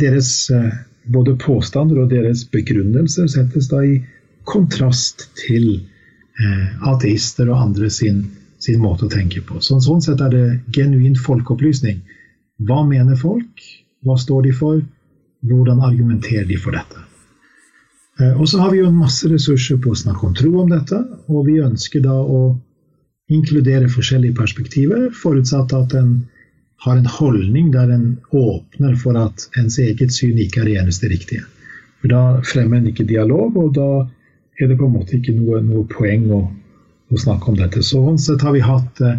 deres eh, både påstander og deres begrunnelser settes da i kontrast til ateister og andre sin, sin måte å tenke på. Så, sånn sett er det genuin folkeopplysning. Hva mener folk? Hva står de for? Hvordan argumenterer de for dette? Og så har vi jo masse ressurser på å snakke om tro om dette, og vi ønsker da å inkludere forskjellige perspektiver, forutsatt at en har en holdning der en åpner for at ens eget syn ikke er det eneste riktige. For Da fremmer en ikke dialog, og da er det på en måte ikke noe, noe poeng å, å, snakke om dette. Sånn sett har vi hatt eh,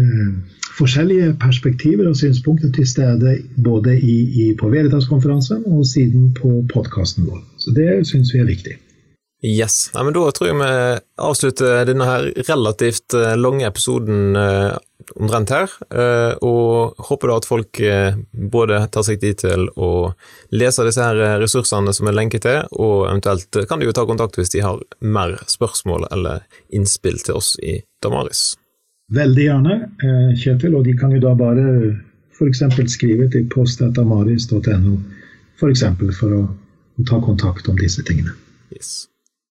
eh, forskjellige perspektiver og synspunkter til stede både i, i, på Veritas-konferansen og siden på podkasten vår. Så det syns vi er viktig. Yes. Ja, men Da tror jeg vi avslutter denne her relativt eh, lange episoden eh, omtrent her, eh, og håper da at folk både tar seg tid til å lese disse her ressursene som er lenket til, og eventuelt kan de jo ta kontakt hvis de har mer spørsmål eller innspill til oss i Damaris. Veldig gjerne, Kjetil, og de kan jo da bare f.eks. skrive til postatamaris.no, f.eks. For, for å ta kontakt om disse tingene. Yes.